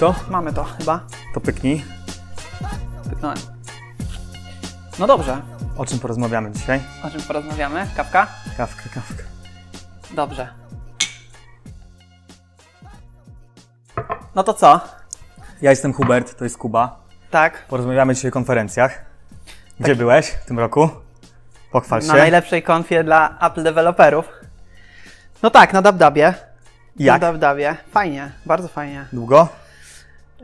Mamy to? Mamy to chyba. To pyknij. Pyknąłem. No dobrze. O czym porozmawiamy dzisiaj? O czym porozmawiamy? Kawka? Kawka, kawka. Dobrze. No to co? Ja jestem Hubert, to jest Kuba. Tak. Porozmawiamy dzisiaj o konferencjach. Gdzie byłeś w tym roku? Pochwal się. Na najlepszej konfie dla Apple deweloperów. No tak, na DubDubie. Jak? Na DubDubie. Fajnie, bardzo fajnie. Długo?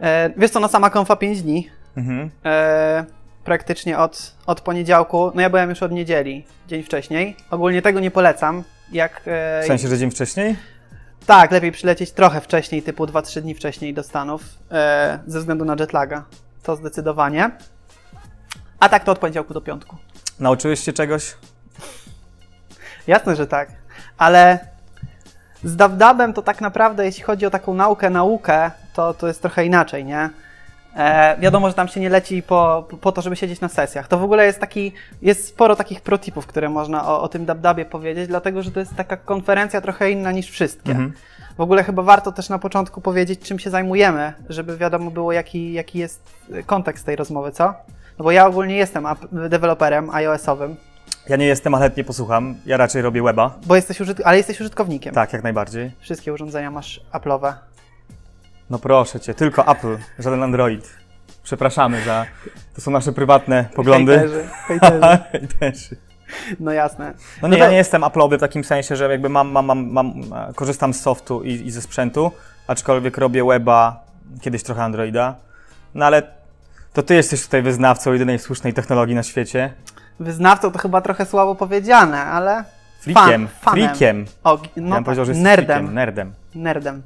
E, wiesz co, no sama konfa 5 dni. Mhm. E, praktycznie od, od poniedziałku. No ja byłem już od niedzieli, dzień wcześniej. Ogólnie tego nie polecam. Jak, e, W sensie, że dzień wcześniej? Tak, lepiej przylecieć trochę wcześniej, typu 2-3 dni wcześniej do Stanów, e, ze względu na jetlaga. To zdecydowanie. A tak to od poniedziałku do piątku. Nauczyłeś się czegoś? Jasne, że tak. Ale z DubDubem to tak naprawdę, jeśli chodzi o taką naukę, naukę, to, to jest trochę inaczej, nie? E, wiadomo, że tam się nie leci po, po to, żeby siedzieć na sesjach. To w ogóle jest taki, jest sporo takich protipów, które można o, o tym DubDubie powiedzieć, dlatego, że to jest taka konferencja trochę inna niż wszystkie. Mhm. W ogóle chyba warto też na początku powiedzieć, czym się zajmujemy, żeby wiadomo było, jaki, jaki jest kontekst tej rozmowy, co? No bo ja ogólnie jestem deweloperem iOS-owym, Ja nie jestem, ale chętnie posłucham. Ja raczej robię weba. bo jesteś użyt- ale jesteś użytkownikiem. Tak, jak najbardziej. Wszystkie urządzenia masz Apple'owe. No proszę cię, tylko Apple, żaden Android. Przepraszamy za... To są nasze prywatne poglądy. Hejterzy, hejterzy. Hejterzy. No jasne. No nie, to- ja nie jestem Apple'owy w takim sensie, że jakby mam, mam, mam, mam e, korzystam z softu i, i ze sprzętu, aczkolwiek robię weba, kiedyś trochę Androida. No ale to ty jesteś tutaj wyznawcą jedynej słusznej technologii na świecie. Wyznawcą to chyba trochę słabo powiedziane, ale... Freakiem, Fan, fanem. freakiem. O, ja no bym tak, powiedział, że jest nerdem. freakiem, nerdem. Nerdem.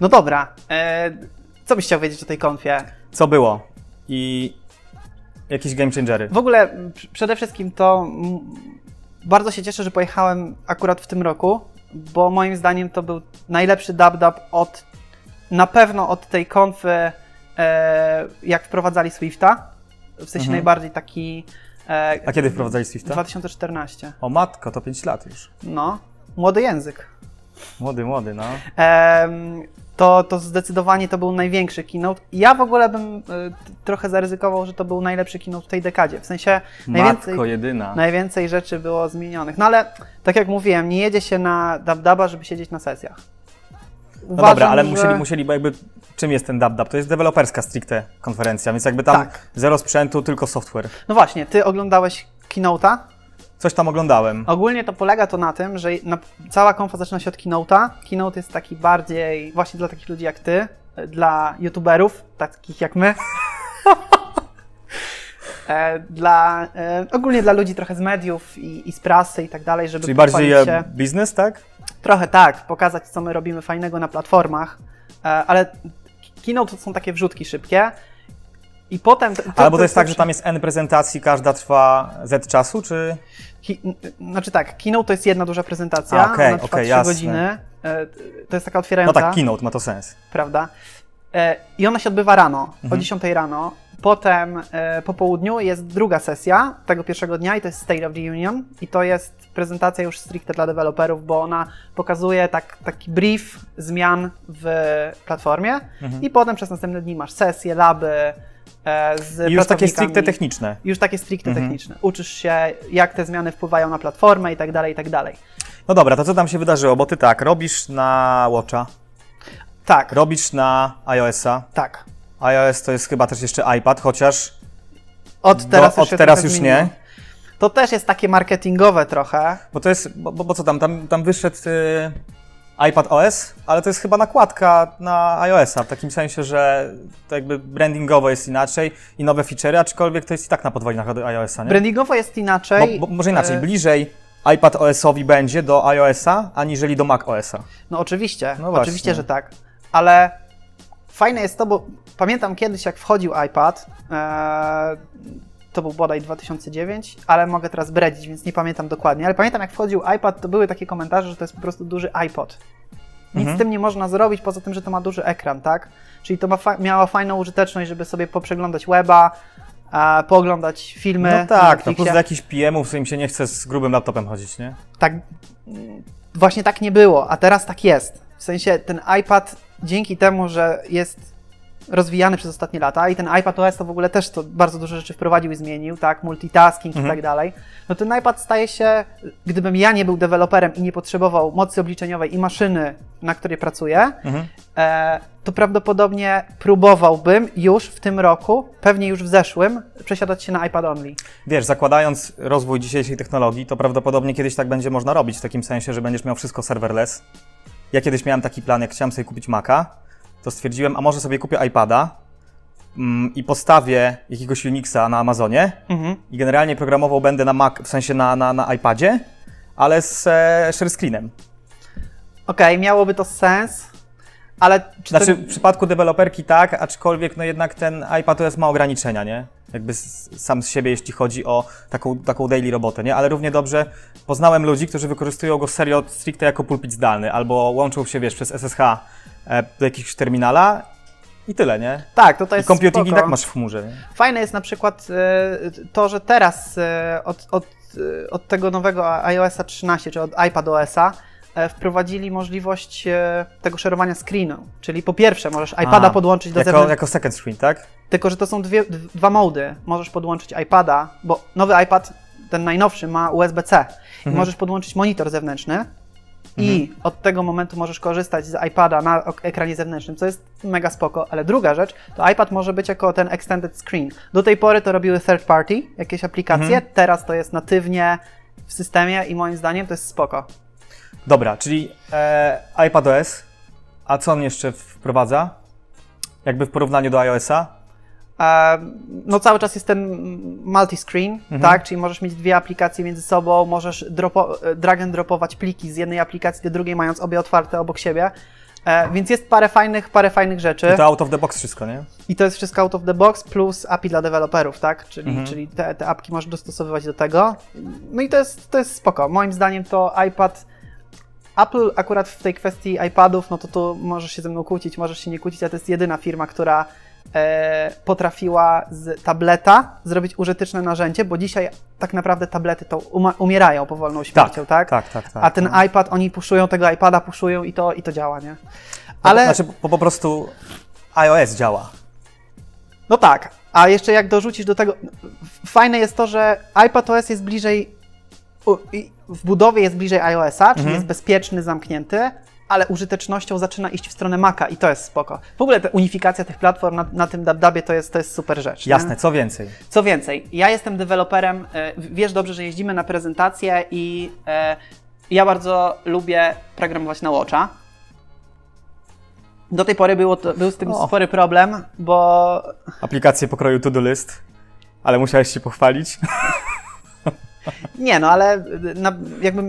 No dobra. E, co byś chciał wiedzieć o tej konfie? Co było? I jakieś game changery. W ogóle przede wszystkim to bardzo się cieszę, że pojechałem akurat w tym roku, bo moim zdaniem to był najlepszy dub-dub od na pewno od tej konfy, e, jak wprowadzali Swifta. W sensie Mhm. najbardziej taki. E, A kiedy wprowadzali Swifta? 2014. O matko, to 5 lat już. No, młody język. Młody, młody, no. To, to zdecydowanie to był największy keynote. Ja w ogóle bym e, trochę zaryzykował, że to był najlepszy keynote w tej dekadzie. W sensie najwięcej, Matko jedyna. najwięcej rzeczy było zmienionych. No ale tak jak mówiłem, nie jedzie się na DubDuba, żeby siedzieć na sesjach. No dobra, ale że- musieli, musieli, jakby czym jest ten DubDub? To jest deweloperska stricte konferencja, więc jakby tam Tak. zero sprzętu, tylko software. No właśnie, ty oglądałeś keynote'a. Coś tam oglądałem. Ogólnie to polega to na tym, że na, cała konfa zaczyna się od keynote'a. Keynote jest taki bardziej właśnie dla takich ludzi jak ty, e, dla youtuberów, takich jak my. E, dla, e, ogólnie dla ludzi trochę z mediów i, i z prasy i tak dalej, żeby Czyli bardziej się. biznes, tak? Trochę tak, pokazać co my robimy fajnego na platformach, ale keynote to są takie wrzutki szybkie i potem... To, Albo to jest tak, że tam jest N prezentacji, każda trwa Z czasu, czy... Ki- znaczy tak, keynote to jest jedna duża prezentacja, A, okej, ona trwa okej, 3 jasne. godziny. E, To jest taka No otwierająca, tak, keynote, ma to sens. prawda? E, I ona się odbywa rano, Mhm. o 10 rano. Potem e, po południu jest druga sesja tego pierwszego dnia i to jest State of the Union. I to jest prezentacja już stricte dla deweloperów, bo ona pokazuje tak, taki brief zmian w platformie. Mhm. I potem przez następne dni masz sesje, laby e, z I już takie stricte techniczne. Już takie stricte Mhm. techniczne. Uczysz się, jak te zmiany wpływają na platformę i tak dalej, i tak dalej. No dobra, to co tam się wydarzyło? Bo ty tak, robisz na Watcha, Tak, robisz na iOS-a. tak. iOS to jest chyba też jeszcze iPad, chociaż Od teraz, do, już, od teraz już nie. To też jest takie marketingowe trochę. Bo to jest, bo, bo, bo co tam, tam, tam wyszedł y, iPad OS, ale to jest chyba nakładka na iOS-a, w takim sensie, że to jakby brandingowo jest inaczej i nowe feature'y, aczkolwiek to jest i tak na podwojnach od iOS-a, nie? Brandingowo jest inaczej. Bo, bo, może inaczej, E, bliżej iPad OS-owi będzie do iOS-a, aniżeli do Mac OS-a. No oczywiście, No oczywiście, że tak. Ale fajne jest to, bo pamiętam kiedyś, jak wchodził iPad, e, to był bodaj 2009, ale mogę teraz bredzić, więc nie pamiętam dokładnie, ale pamiętam, jak wchodził iPad, to były takie komentarze, że to jest po prostu duży iPod. Nic Mhm. z tym nie można zrobić, poza tym, że to ma duży ekran, tak? Czyli to ma fa- miało fajną użyteczność, żeby sobie poprzeglądać weba, e, pooglądać filmy. No tak, no plus do jakichś PM-ów, w im się nie chce z grubym laptopem chodzić, nie? tak właśnie tak nie było, a teraz tak jest. W sensie ten iPad dzięki temu, że jest rozwijany przez ostatnie lata i ten iPad OS to w ogóle też to bardzo dużo rzeczy wprowadził i zmienił, tak, multitasking i tak dalej, no ten iPad staje się, gdybym ja nie był deweloperem i nie potrzebował mocy obliczeniowej i maszyny, na której pracuję, Mhm. e, to prawdopodobnie próbowałbym już w tym roku, pewnie już w zeszłym, przesiadać się na iPad only. Wiesz, zakładając rozwój dzisiejszej technologii, to prawdopodobnie kiedyś tak będzie można robić, w takim sensie, że będziesz miał wszystko serverless. Ja kiedyś miałem taki plan, jak chciałem sobie kupić Maca, to stwierdziłem, a może sobie kupię iPada mm, i postawię jakiegoś Unixa na Amazonie Mhm. i generalnie programował będę na Mac, w sensie na, na, na iPadzie, ale z e, share screenem. Okej, miałoby to sens, ale czy Znaczy, to... w przypadku deweloperki tak, aczkolwiek no jednak ten iPad OS ma ograniczenia, nie? Jakby sam z siebie, jeśli chodzi o taką, taką daily robotę, nie? Ale równie dobrze poznałem ludzi, którzy wykorzystują go serio stricte jako pulpit zdalny, albo łączą się, wiesz, przez SSH e, do jakiegoś terminala i tyle, nie? Tak, I jest computing i spoko. tak masz w chmurze, nie? Fajne jest na przykład e, to, że teraz e, od, od, od tego nowego iOSa 13, czy od iPadOSa wprowadzili możliwość e, tego szerowania screenu. Czyli po pierwsze możesz iPada A, podłączyć do Jako, zewnętrznego, jako second screen, tak? tylko że to są dwie, dwa mody. Możesz podłączyć iPada, bo nowy iPad, ten najnowszy, ma USB-C. I Mhm. możesz podłączyć monitor zewnętrzny i od tego momentu możesz korzystać z iPada na ekranie zewnętrznym, co jest mega spoko. Ale druga rzecz, to iPad może być jako ten extended screen. Do tej pory to robiły third party, jakieś aplikacje, Mhm. teraz to jest natywnie w systemie i moim zdaniem to jest spoko. Dobra, czyli e, iPad OS, a co on jeszcze wprowadza? Jakby w porównaniu do iOSa? E, No cały czas jest ten multi-screen, Mhm. tak? Czyli możesz mieć dwie aplikacje między sobą, możesz dropo, drag and dropować pliki z jednej aplikacji do drugiej, mając obie otwarte obok siebie. E, więc jest parę fajnych, parę fajnych rzeczy. I to out of the box wszystko, nie? I to jest wszystko out of the box plus API dla deweloperów, tak? Czyli, Mhm. czyli te, te apki możesz dostosowywać do tego. No i to jest, to jest spoko. Moim zdaniem to iPad. Apple akurat w tej kwestii iPadów, no to tu możesz się ze mną kłócić, możesz się nie kłócić, ale to jest jedyna firma, która e, potrafiła z tableta zrobić użyteczne narzędzie, bo dzisiaj tak naprawdę tablety to umierają powolną śmiercią, tak? Tak, tak, tak. A ten no. iPad, oni puszują tego iPada, puszują i to, i to działa, nie? Ale... Ale... Znaczy, po, po prostu iOS działa. No tak, a jeszcze jak dorzucisz do tego. Fajne jest to, że iPadOS jest bliżej. W budowie jest bliżej iOS-a, czyli Mhm. jest bezpieczny, zamknięty, ale użytecznością zaczyna iść w stronę Maca i to jest spoko. W ogóle ta unifikacja tych platform na, na tym DabDabie to jest, to jest super rzecz. nie? Jasne, co więcej. Co więcej, ja jestem deweloperem, e, wiesz dobrze, że jeździmy na prezentacje i e, ja bardzo lubię programować na Watcha. Do tej pory było to, był z tym O. spory problem, bo Aplikacje pokroju To-Do List, ale musiałeś się pochwalić. Nie, no ale na, jakby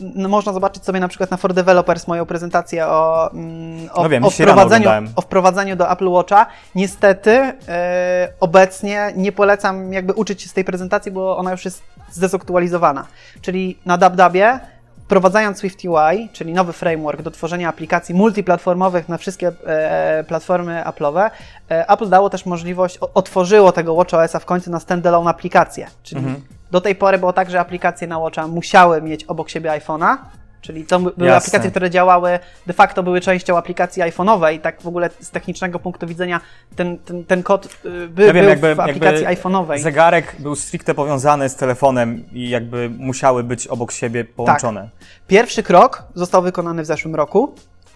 no, można zobaczyć sobie na przykład na For Developers moją prezentację o, mm, o, No wiem, o, wprowadzeniu, o wprowadzeniu do Apple Watcha. Niestety e, obecnie nie polecam jakby uczyć się z tej prezentacji, bo ona już jest zdezaktualizowana. Czyli na DabDabie wprowadzając SwiftUI, czyli nowy framework do tworzenia aplikacji multiplatformowych na wszystkie e, platformy Apple'owe, e, Apple dało też możliwość, o, otworzyło tego WatchOS-a w końcu na standalone aplikacje. Czyli Mhm. Do tej pory było tak, że aplikacje na Watcha musiały mieć obok siebie iPhone'a, czyli to by- były Jasne. aplikacje, które działały, de facto były częścią aplikacji iPhone'owej, tak w ogóle z technicznego punktu widzenia ten, ten, ten kod y, by, Ja wiem, był jakby- w aplikacji iPhone'owej. Zegarek był stricte powiązany z telefonem i jakby musiały być obok siebie połączone. Pierwszy krok został wykonany w zeszłym roku,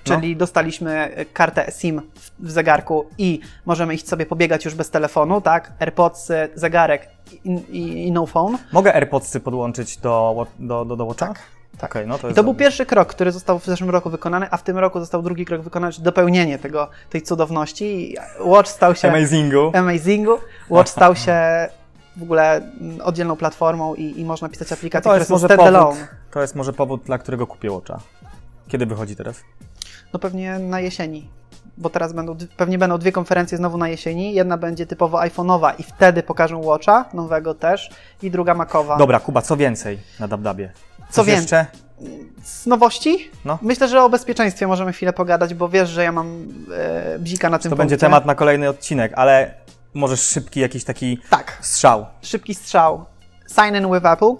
No. czyli dostaliśmy y, kartę SIM w, zegarku i możemy iść sobie pobiegać już bez telefonu, tak? AirPods, y, zegarek i, i, i no phone. Mogę AirPodsy podłączyć do, do, do, do Watcha? Tak. Okej, no to I jest to był pierwszy krok, który został w zeszłym roku wykonany, a w tym roku został drugi krok wykonany, czyli dopełnienie tego, tej cudowności. I Watch stał się Amazingu. amazingu. Watch stał się w ogóle oddzielną platformą i, i można pisać aplikacje, To które jest, są może standalone. powód, to jest może powód, dla którego kupię Watcha. Kiedy wychodzi teraz? No pewnie na jesieni, bo teraz będą, pewnie będą dwie konferencje znowu na jesieni. Jedna będzie typowo iPhone'owa i wtedy pokażą Watcha, nowego też, i druga Macowa. Dobra, Kuba, co więcej na DabDabie? Co więcej? jeszcze? Z nowości? No. Myślę, że o bezpieczeństwie możemy chwilę pogadać, bo wiesz, że ja mam e, bzika na tym To będzie punkcie. temat na kolejny odcinek, ale możesz szybki jakiś taki Tak, strzał. szybki strzał. Sign in with Apple.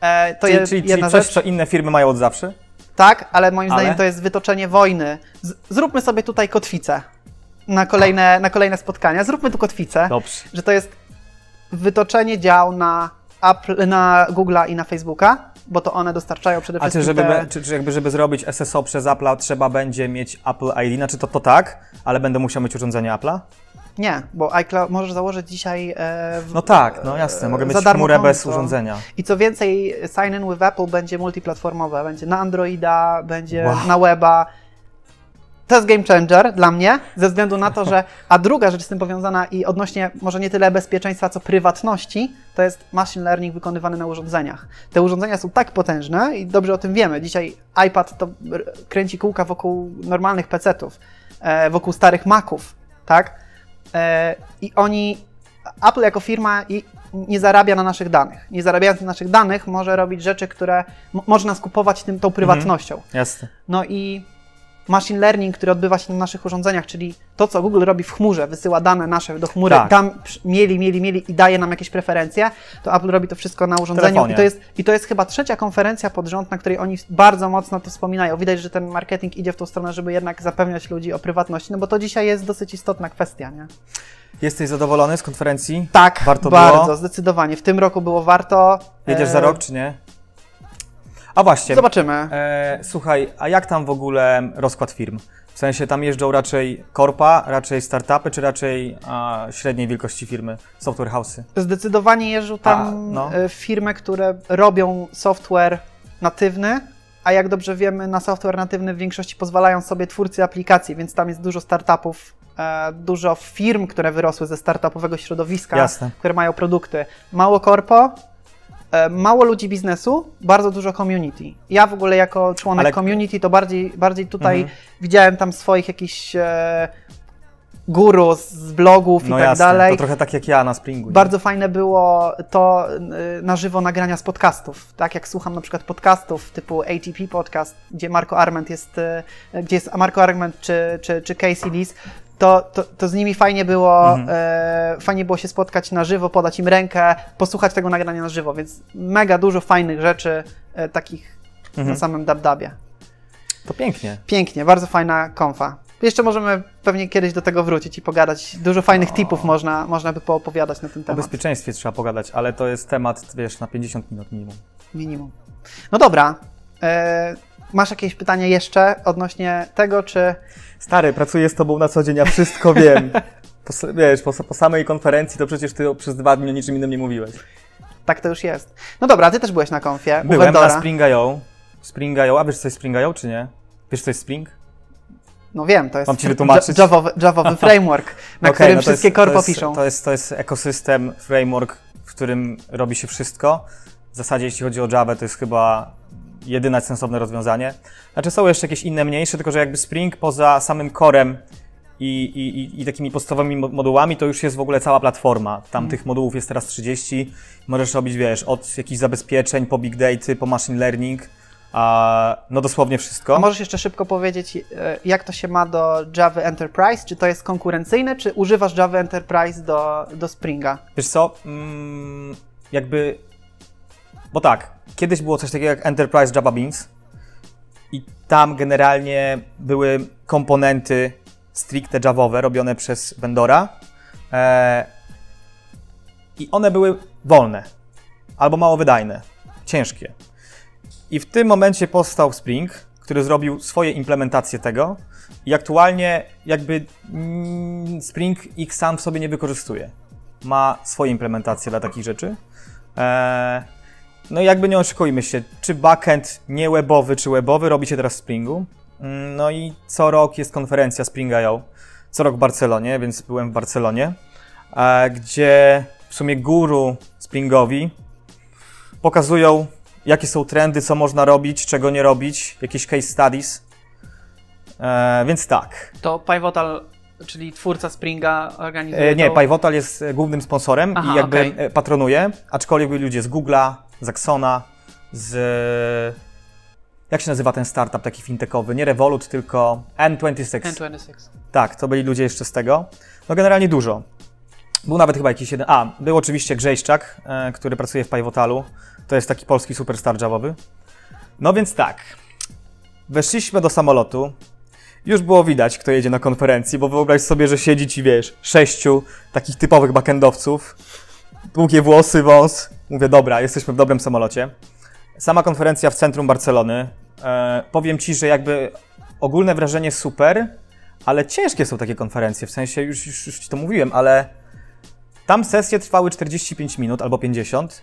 E, to czyli jest czyli, czyli coś, rzecz. co inne firmy mają od zawsze? Tak, ale moim Ale? zdaniem to jest wytoczenie wojny. Z, zróbmy sobie tutaj kotwicę. na kolejne, na kolejne spotkania. Zróbmy tu kotwicę, Dobrze. że to jest wytoczenie dział na, Apple, na Google'a i na Facebooka, bo to one dostarczają przede A wszystkim czy, żeby, te... czy, czy jakby, żeby zrobić SSO przez Apple'a, trzeba będzie mieć Apple ID? Znaczy to, to tak, ale będę musiał mieć urządzenie Apple'a? Nie, bo iCloud możesz założyć dzisiaj e, w, No tak, no jasne, mogę e, mieć za darmo chmurę bez urządzenia. I co więcej, Sign In with Apple będzie multiplatformowe. Będzie na Androida, będzie Wow. na weba. To jest game changer dla mnie, ze względu na to, że. A druga rzecz z tym powiązana i odnośnie może nie tyle bezpieczeństwa, co prywatności, to jest machine learning wykonywany na urządzeniach. Te urządzenia są tak potężne i dobrze o tym wiemy. Dzisiaj iPad to kręci kółka wokół normalnych PC-ów, e, wokół starych Maców, tak? E, I oni, Apple jako firma nie zarabia na naszych danych. Nie zarabiając na naszych danych może robić rzeczy, które m- może nas kupować tym, tą prywatnością. Jasne. No i machine learning, który odbywa się na naszych urządzeniach, czyli to, co Google robi w chmurze, wysyła dane nasze do chmury, Tak. tam mieli, mieli, mieli i daje nam jakieś preferencje, to Apple robi to wszystko na urządzeniu. telefonie. I to, jest, I to jest chyba trzecia konferencja pod rząd, na której oni bardzo mocno to wspominają. Widać, że ten marketing idzie w tą stronę, żeby jednak zapewniać ludzi o prywatności, no bo to dzisiaj jest dosyć istotna kwestia, nie? Jesteś zadowolony z konferencji? Tak, Warto bardzo, było? zdecydowanie. W tym roku było warto. Jedziesz E, za rok, czy nie? A właśnie, Zobaczymy. e, słuchaj, a jak tam w ogóle rozkład firm? W sensie tam jeżdżą raczej korpa, raczej startupy, czy raczej a, średniej wielkości firmy, software house'y? Zdecydowanie jeżdżą tam A, no. e, firmy, które robią software natywny, a jak dobrze wiemy, na software natywny w większości pozwalają sobie twórcy aplikacji, więc tam jest dużo startupów, e, dużo firm, które wyrosły ze startupowego środowiska, Jasne. które mają produkty. Mało korpo, mało ludzi biznesu, bardzo dużo community. Ja w ogóle jako członek Ale- community to bardziej, bardziej tutaj Mhm. widziałem tam swoich jakichś e, guru z blogów No i tak jasne, dalej. to trochę tak jak ja na Springu. nie? Bardzo fajne było to y, na żywo nagrania z podcastów. Tak jak słucham na przykład podcastów typu ATP Podcast, gdzie Marco Arment jest, y, gdzie jest Marco Arment czy, czy, czy Casey Lees, to, to, to z nimi fajnie było, Mhm. e, fajnie było się spotkać na żywo, podać im rękę, posłuchać tego nagrania na żywo, więc mega dużo fajnych rzeczy e, takich Mhm. na samym Dabdabie. To pięknie. Pięknie, bardzo fajna konfa. Jeszcze możemy pewnie kiedyś do tego wrócić i pogadać. Dużo fajnych tipów można, można by poopowiadać na ten O temat. bezpieczeństwie trzeba pogadać, ale to jest temat, wiesz, na 50 minut minimum. Minimum. No dobra. E, masz jakieś pytania jeszcze odnośnie tego, czy. Stary, pracuję z tobą na co dzień, ja wszystko wiem. Po, wiesz, po, po samej konferencji to przecież ty przez dwa dni o niczym innym nie mówiłeś. Tak to już jest. No dobra, ty też byłeś na konfie. Byłem na Spring.io. Spring.io, a wiesz co jest Spring.io, czy nie? Wiesz co jest Spring? No wiem, to jest Mam ci wytłumaczyć? Ja- Javowy, Javowy framework, na Okej, którym no wszystkie jest, korpo to jest, piszą. To jest, to jest ekosystem, framework, w którym robi się wszystko. W zasadzie jeśli chodzi o Java, to jest chyba jedyne sensowne rozwiązanie. Znaczy są jeszcze jakieś inne mniejsze, tylko że jakby Spring poza samym corem i, i, i, takimi podstawowymi mo- modułami, to już jest w ogóle cała platforma. Tam tych modułów jest teraz 30. Możesz robić, wiesz, od jakichś zabezpieczeń po big data, po machine learning, no dosłownie wszystko. A możesz jeszcze szybko powiedzieć, e, jak to się ma do Java Enterprise? Czy to jest konkurencyjne, czy używasz Java Enterprise do, do Springa? Wiesz co, mm, jakby, bo tak, kiedyś było coś takiego jak Enterprise Java Beans i tam generalnie były komponenty stricte javowe robione przez vendora e, i one były wolne albo mało wydajne, ciężkie. I w tym momencie powstał Spring, który zrobił swoje implementacje tego i aktualnie jakby Spring ich sam w sobie nie wykorzystuje. Ma swoje implementacje dla takich rzeczy. Eee, no i jakby nie oszukujmy się, czy backend nie webowy, czy webowy robi się teraz w Springu. Mm, No i co rok jest konferencja Spring.io. Co rok w Barcelonie, więc byłem w Barcelonie, e, gdzie w sumie guru Springowi pokazują, jakie są trendy, co można robić, czego nie robić, jakieś case studies. E, więc tak. To Pivotal, czyli twórca Springa, organizuje E, nie, to? Pivotal jest e, głównym sponsorem Aha, i jakby okej. e, patronuje, aczkolwiek byli ludzie z Google'a, z Axona, z... Jak się nazywa ten startup taki fintechowy? Nie Revolut, tylko N26. N26. Tak, to byli ludzie jeszcze z tego. No generalnie dużo. Był nawet chyba jakiś jeden... A, był oczywiście Grzejszczak, e, który pracuje w Pivotalu. To jest taki polski superstar javowy. No więc tak. Weszliśmy do samolotu już było widać, kto jedzie na konferencji, bo wyobraź sobie, że siedzi ci, wiesz, sześciu takich typowych backendowców, długie włosy, wąs. Mówię, dobra, jesteśmy w dobrym samolocie. Sama konferencja w centrum Barcelony. E, powiem ci, że jakby ogólne wrażenie super, ale ciężkie są takie konferencje, w sensie już, już, już ci to mówiłem, ale tam sesje trwały 45 minut albo 50.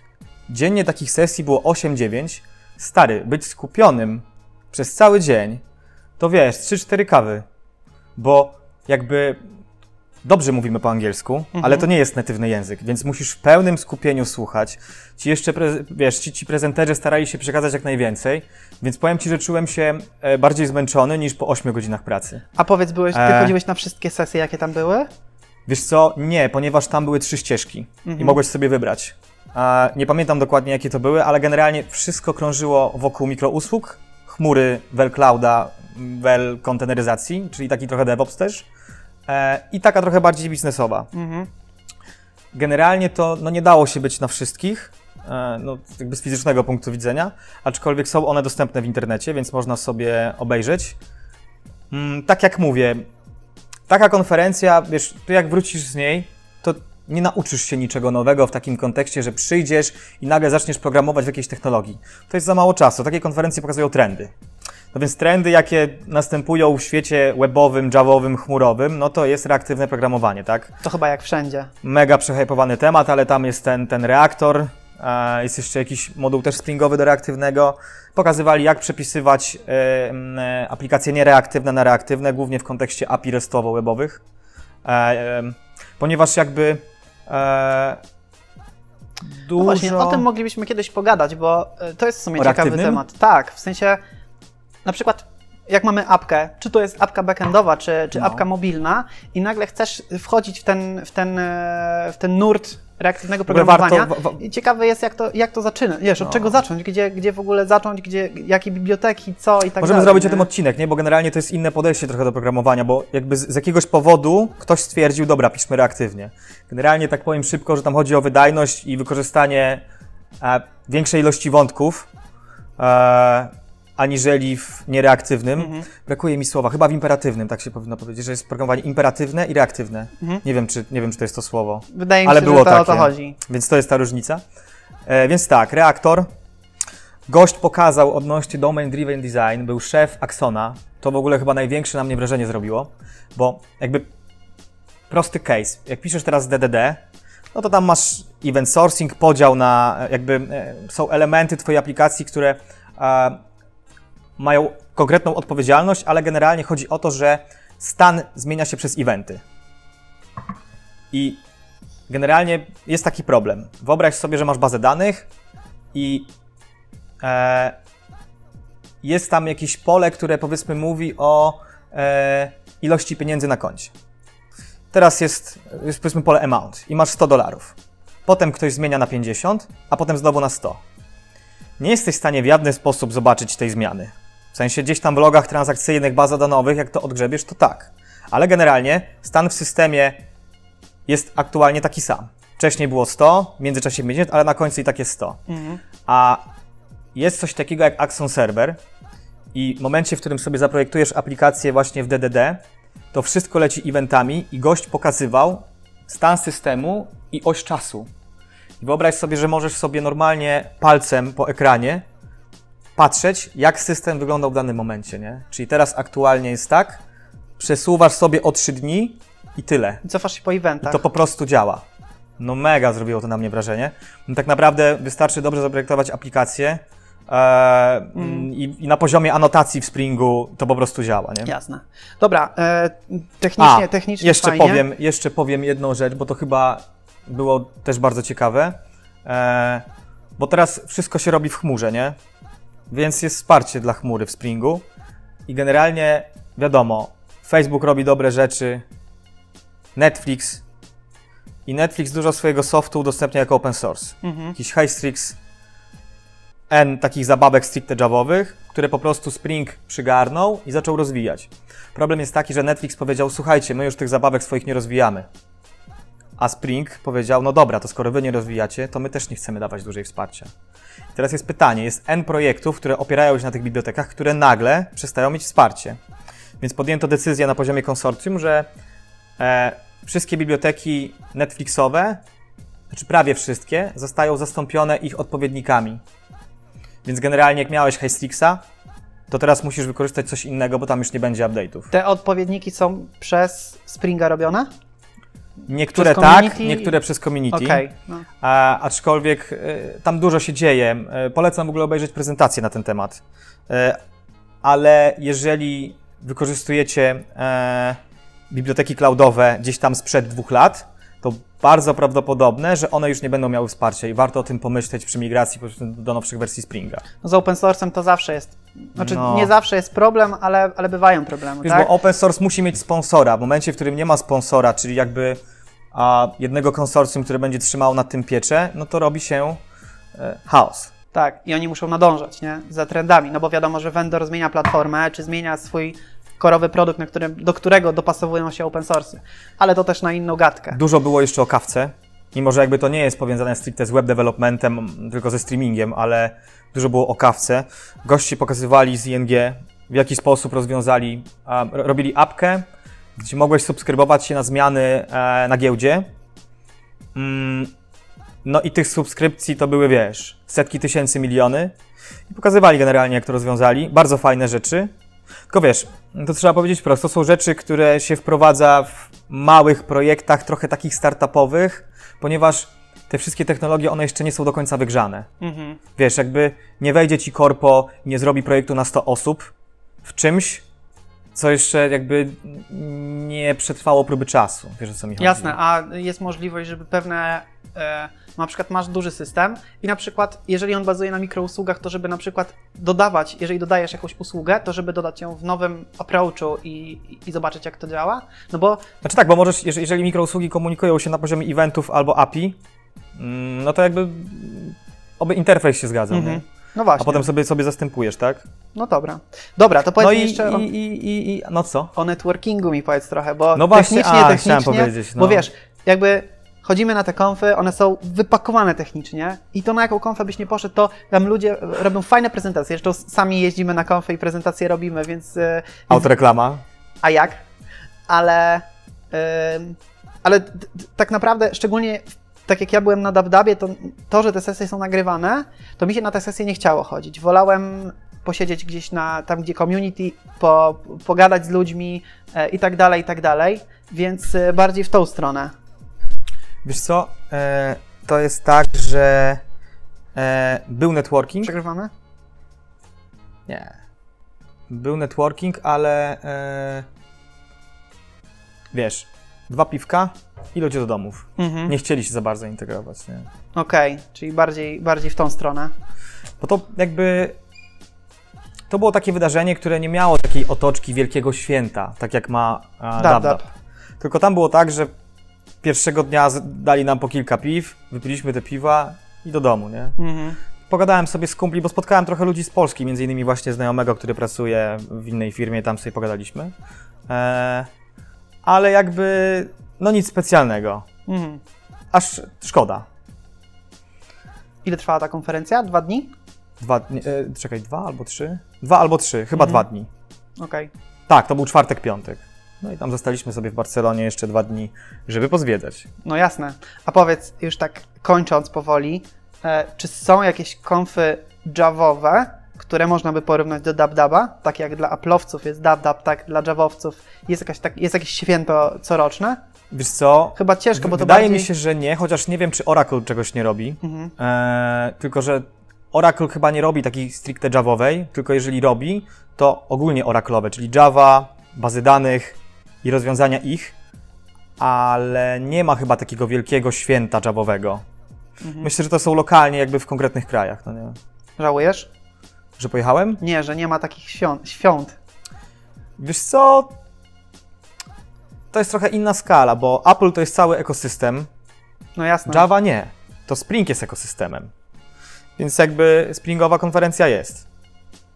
Dziennie takich sesji było 8-9. Stary, być skupionym przez cały dzień, to wiesz, 3-4 kawy. Bo jakby dobrze mówimy po angielsku, ale to nie jest natywny język, więc musisz w pełnym skupieniu słuchać. Ci jeszcze, wiesz, ci, ci prezenterzy starali się przekazać jak najwięcej, więc powiem ci, że czułem się e, bardziej zmęczony niż po 8 godzinach pracy. A powiedz, byłeś, ty E. chodziłeś na wszystkie sesje, jakie tam były? Wiesz co? Nie, ponieważ tam były trzy ścieżki i mogłeś sobie wybrać. A, nie pamiętam dokładnie, jakie to były, ale generalnie wszystko krążyło wokół mikrousług, chmury Well Clouda, Well konteneryzacji, czyli taki trochę DevOps też, e, i taka trochę bardziej biznesowa. Mhm. Generalnie to no, nie dało się być na wszystkich, e, no, jakby z fizycznego punktu widzenia, aczkolwiek są one dostępne w internecie, więc można sobie obejrzeć. Mm, tak jak mówię, taka konferencja, wiesz, ty jak wrócisz z niej, to nie nauczysz się niczego nowego w takim kontekście, że przyjdziesz i nagle zaczniesz programować w jakiejś technologii. To jest za mało czasu. Takie konferencje pokazują trendy. No więc trendy, jakie następują w świecie webowym, javowym, chmurowym, no to jest reaktywne programowanie, tak? To chyba jak wszędzie. mega przehypowany temat, ale tam jest ten, ten reaktor, jest jeszcze jakiś moduł też springowy do reaktywnego. Pokazywali, jak przepisywać e, e, aplikacje niereaktywne na reaktywne, głównie w kontekście API restowo-webowych. E, ponieważ jakby dużo... No właśnie, o tym moglibyśmy kiedyś pogadać, bo to jest w sumie ciekawy temat. Tak, w sensie na przykład jak mamy apkę, czy to jest apka backendowa, czy, czy No. apka mobilna i nagle chcesz wchodzić w ten, w ten, w ten nurt reaktywnego programowania warto- ciekawe jest jak to, jak to zaczyna, wiesz, od No. czego zacząć, gdzie, gdzie w ogóle zacząć, gdzie, jakie biblioteki, co i tak Możemy dalej. zrobić o nie? tym odcinek, nie? Bo generalnie to jest inne podejście trochę do programowania, bo jakby z, z jakiegoś powodu ktoś stwierdził, dobra, piszmy reaktywnie. Generalnie tak powiem szybko, że tam chodzi o wydajność i wykorzystanie e, większej ilości wątków, e, aniżeli w niereaktywnym. Mhm. Brakuje mi słowa, chyba w imperatywnym, tak się powinno powiedzieć, że jest programowanie imperatywne i reaktywne. Mhm. Nie, wiem, czy, nie wiem, czy to jest to słowo. Wydaje mi Ale się, było że to o to takie. chodzi. Więc to jest ta różnica. E, więc tak, reaktor. Gość pokazał odnośnie Domain Driven Design, był szef Axona. To w ogóle chyba największe na mnie wrażenie zrobiło, bo jakby prosty case. Jak piszesz teraz DDD, no to tam masz event sourcing, podział na e, jakby e, są elementy twojej aplikacji, które e, mają konkretną odpowiedzialność, ale generalnie chodzi o to, że stan zmienia się przez eventy. I generalnie jest taki problem. Wyobraź sobie, że masz bazę danych i e, jest tam jakieś pole, które powiedzmy mówi o e, ilości pieniędzy na koncie. Teraz jest, jest powiedzmy pole amount i masz 100 dolarów. Potem ktoś zmienia na 50, a potem znowu na 100. Nie jesteś w stanie w żaden sposób zobaczyć tej zmiany. W sensie gdzieś tam w logach transakcyjnych, bazach danowych, jak to odgrzebiesz, to tak. Ale generalnie stan w systemie jest aktualnie taki sam. Wcześniej było 100, w międzyczasie 50, ale na końcu i tak jest 100. Mhm. A jest coś takiego jak Axon Server i w momencie, w którym sobie zaprojektujesz aplikację właśnie w DDD, to wszystko leci eventami i gość pokazywał stan systemu i oś czasu. I wyobraź sobie, że możesz sobie normalnie palcem po ekranie patrzeć, jak system wyglądał w danym momencie, nie? Czyli teraz aktualnie jest tak, przesuwasz sobie o 3 dni i tyle. I cofasz się po eventach. To po prostu działa. No mega zrobiło to na mnie wrażenie. No, tak naprawdę wystarczy dobrze zaprojektować aplikację e, mm. i, i na poziomie anotacji w Springu to po prostu działa, nie? Jasne. Dobra, e, technicznie, A, technicznie jeszcze fajnie. powiem, jeszcze powiem jedną rzecz, bo to chyba było też bardzo ciekawe. E, bo teraz wszystko się robi w chmurze, nie? Więc jest wsparcie dla chmury w Springu. I generalnie wiadomo, Facebook robi dobre rzeczy, Netflix. I Netflix dużo swojego softu udostępnia jako open source. Mhm. Jakiś Hystrix, N takich zabawek stricte javowych, które po prostu Spring przygarnął i zaczął rozwijać. Problem jest taki, że Netflix powiedział: Słuchajcie, my już tych zabawek swoich nie rozwijamy. A Spring powiedział: No dobra, to skoro wy nie rozwijacie, to my też nie chcemy dawać dłużej wsparcia. I teraz jest pytanie: jest N projektów, które opierają się na tych bibliotekach, które nagle przestają mieć wsparcie. Więc podjęto decyzję na poziomie konsorcjum, że e, wszystkie biblioteki Netflixowe, znaczy prawie wszystkie, zostają zastąpione ich odpowiednikami. Więc generalnie jak miałeś Hystrixa, to teraz musisz wykorzystać coś innego, bo tam już nie będzie update'ów. Te odpowiedniki są przez Springa robione? Niektóre Przez tak, community? niektóre przez community. Okej. No. A, aczkolwiek e, tam dużo się dzieje. E, Polecam w ogóle obejrzeć prezentację na ten temat. E, Ale jeżeli wykorzystujecie biblioteki cloudowe gdzieś tam sprzed dwóch lat, to bardzo prawdopodobne, że one już nie będą miały wsparcia i warto o tym pomyśleć przy migracji do nowszych wersji Springa. No z open source'em to zawsze jest. Znaczy, No. nie zawsze jest problem, ale, ale bywają problemy, Wiesz, tak? bo open source musi mieć sponsora. W momencie, w którym nie ma sponsora, czyli jakby a, jednego konsorcjum, które będzie trzymało nad tym pieczę, no to robi się e, chaos. Tak, i oni muszą nadążać, nie? Za trendami, no bo wiadomo, że vendor zmienia platformę, czy zmienia swój korowy produkt, na którym, do którego dopasowują się open source. Ale to też na inną gadkę. Dużo było jeszcze o kawce, mimo że jakby to nie jest powiązane stricte z web developmentem, tylko ze streamingiem, ale dużo było o kawce. Goście pokazywali z ING, w jaki sposób rozwiązali, robili apkę, gdzie mogłeś subskrybować się na zmiany e, na giełdzie. Mm, no i tych subskrypcji to były, wiesz, setki tysięcy, miliony. I pokazywali generalnie, jak to rozwiązali. Bardzo fajne rzeczy. Tylko wiesz, to trzeba powiedzieć prosto, są rzeczy, które się wprowadza w małych projektach, trochę takich startupowych, ponieważ te wszystkie technologie, one jeszcze nie są do końca wygrzane. Mhm. Wiesz, jakby nie wejdzie ci korpo, nie zrobi projektu na 100 osób w czymś, co jeszcze jakby nie przetrwało próby czasu. Wiesz o co mi chodzi? Jasne, a jest możliwość, żeby pewne. E, na przykład masz duży system i na przykład, jeżeli on bazuje na mikrousługach, to żeby na przykład dodawać, jeżeli dodajesz jakąś usługę, to żeby dodać ją w nowym approachu i, i, zobaczyć, jak to działa. No bo Znaczy tak, bo możesz, jeżeli, mikrousługi komunikują się na poziomie eventów albo API, mm, no to jakby oby interfejs się zgadzał, Mhm. No właśnie. a potem sobie, sobie zastępujesz, tak? No dobra. Dobra, to powiedz No i, jeszcze o, i, i, i, i, no co? o networkingu mi powiedz trochę, bo No właśnie, technicznie, a, technicznie, chciałem powiedzieć, no. bo wiesz, jakby chodzimy na te konfy, one są wypakowane technicznie i to na jaką konfę byś nie poszedł, to tam ludzie robią fajne prezentacje, zresztą sami jeździmy na konfy i prezentacje robimy, więc... e, Autoreklama. A jak? Ale... ym, ale tak naprawdę, szczególnie tak jak ja byłem na Dabdabie, to to, że te sesje są nagrywane, to mi się na te sesje nie chciało chodzić. Wolałem posiedzieć gdzieś na tam, gdzie community, po, pogadać z ludźmi e, i tak dalej, i tak dalej, więc e, bardziej w tą stronę. Wiesz co, e, to jest tak, że e, był networking. Przegrywamy? Nie. Był networking, ale e, wiesz, dwa piwka i ludzie do domów. Mhm. Nie chcieli się za bardzo integrować, nie? Okej, czyli bardziej, bardziej w tą stronę. Bo to jakby. To było takie wydarzenie, które nie miało takiej otoczki wielkiego święta, tak jak ma a, Dab, dab. Dab. Tylko tam było tak, że pierwszego dnia dali nam po kilka piw, wypiliśmy te piwa i do domu, nie? Mhm. Pogadałem sobie z kumpli, bo spotkałem trochę ludzi z Polski, między innymi właśnie znajomego, który pracuje w innej firmie, tam sobie pogadaliśmy. E, ale jakby, no nic specjalnego. Mhm. Aż szkoda. Ile trwała ta konferencja? Dwa dni? Dwa dni, e, czekaj, dwa albo trzy? Dwa albo trzy, chyba Mhm. dwa dni. Okej. Tak, to był czwartek, piątek. No i tam zostaliśmy sobie w Barcelonie jeszcze dwa dni, żeby pozwiedzać. No jasne. A powiedz, już tak kończąc powoli, e, czy są jakieś konfy javowe, które można by porównać do DabDaba? Tak jak dla Apple'owców jest DabDab, tak dla Javowców jest, jakaś, tak, jest jakieś święto coroczne? Wiesz co? Chyba ciężko, bo to Wydaje bardziej... mi się, że nie, chociaż nie wiem, czy Oracle czegoś nie robi. Mhm. E, tylko, że Oracle chyba nie robi takiej stricte Javowej, tylko jeżeli robi, to ogólnie Oracle'owe, czyli Java, bazy danych i rozwiązania ich, ale nie ma chyba takiego wielkiego święta Javowego. Mhm. Myślę, że to są lokalnie jakby w konkretnych krajach, no nie? Żałujesz? Że pojechałem? Nie, że nie ma takich świąt. świąt. Wiesz co? To jest trochę inna skala, bo Apple to jest cały ekosystem, No jasne. Java nie. To Spring jest ekosystemem. Więc jakby Springowa konferencja jest.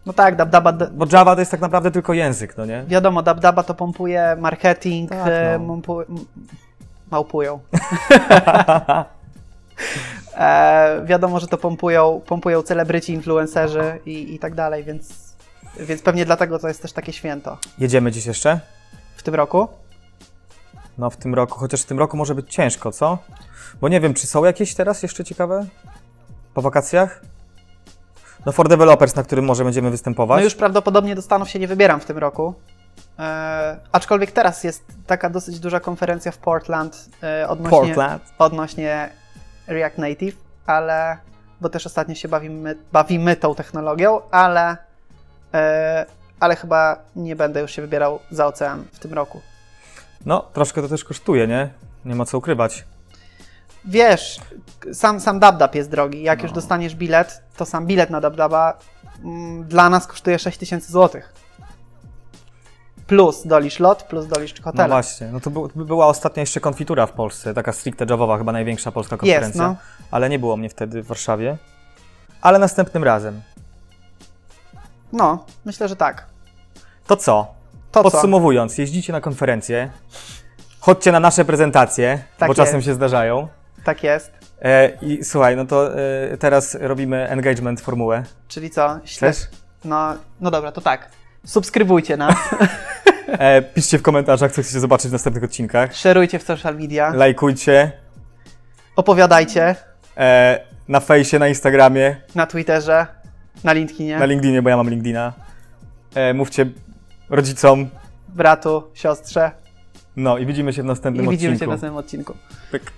No tak, DabDaba... Bo Java to jest tak naprawdę tylko język, no nie? Wiadomo, DabDaba to pompuje marketing, Tak, e, no. m- małpują. E, wiadomo, że to pompują, pompują celebryci, influencerzy i, i tak dalej, więc Więc pewnie dlatego to jest też takie święto. Jedziemy dziś jeszcze? W tym roku? No w tym roku, chociaż w tym roku może być ciężko, co? Bo nie wiem, czy są jakieś teraz jeszcze ciekawe? Po wakacjach? No for developers, na którym może będziemy występować. No już prawdopodobnie do Stanów się nie wybieram w tym roku. E, aczkolwiek teraz jest taka dosyć duża konferencja w Portland e, odnośnie, Portland. odnośnie React Native, ale bo też ostatnio się bawimy, bawimy tą technologią, ale, e, ale chyba nie będę już się wybierał za ocean w tym roku. No, troszkę to też kosztuje, nie? Nie ma co ukrywać. Wiesz, sam, sam DubDub jest drogi. Jak No. już dostaniesz bilet, to sam bilet na DubDuba mm, dla nas kosztuje 6000 zł. Plus dolisz lot, plus dolisz No hotel. właśnie, no to był, była ostatnia jeszcze konfitura w Polsce, taka stricte javowa, chyba największa polska konferencja. no. Ale nie było mnie wtedy w Warszawie. Ale następnym razem. No, myślę, że tak. To co? To co? Podsumowując, jeździcie na konferencje, chodźcie na nasze prezentacje, Tak bo czasem jest. się zdarzają. Tak jest. E, I słuchaj, no to e, teraz robimy engagement formułę. Czyli co? Śle... Chcesz? No, no dobra, to tak. Subskrybujcie nas, E, piszcie w komentarzach, co chcecie zobaczyć w następnych odcinkach. szerujcie w social media, Lajkujcie opowiadajcie e, na fejsie, na Instagramie, na Twitterze, na LinkedInie, na LinkedInie, bo ja mam LinkedIna. E, mówcie rodzicom. bratu, siostrze No i widzimy się w następnym i widzimy odcinku. się w następnym odcinku. Pyk.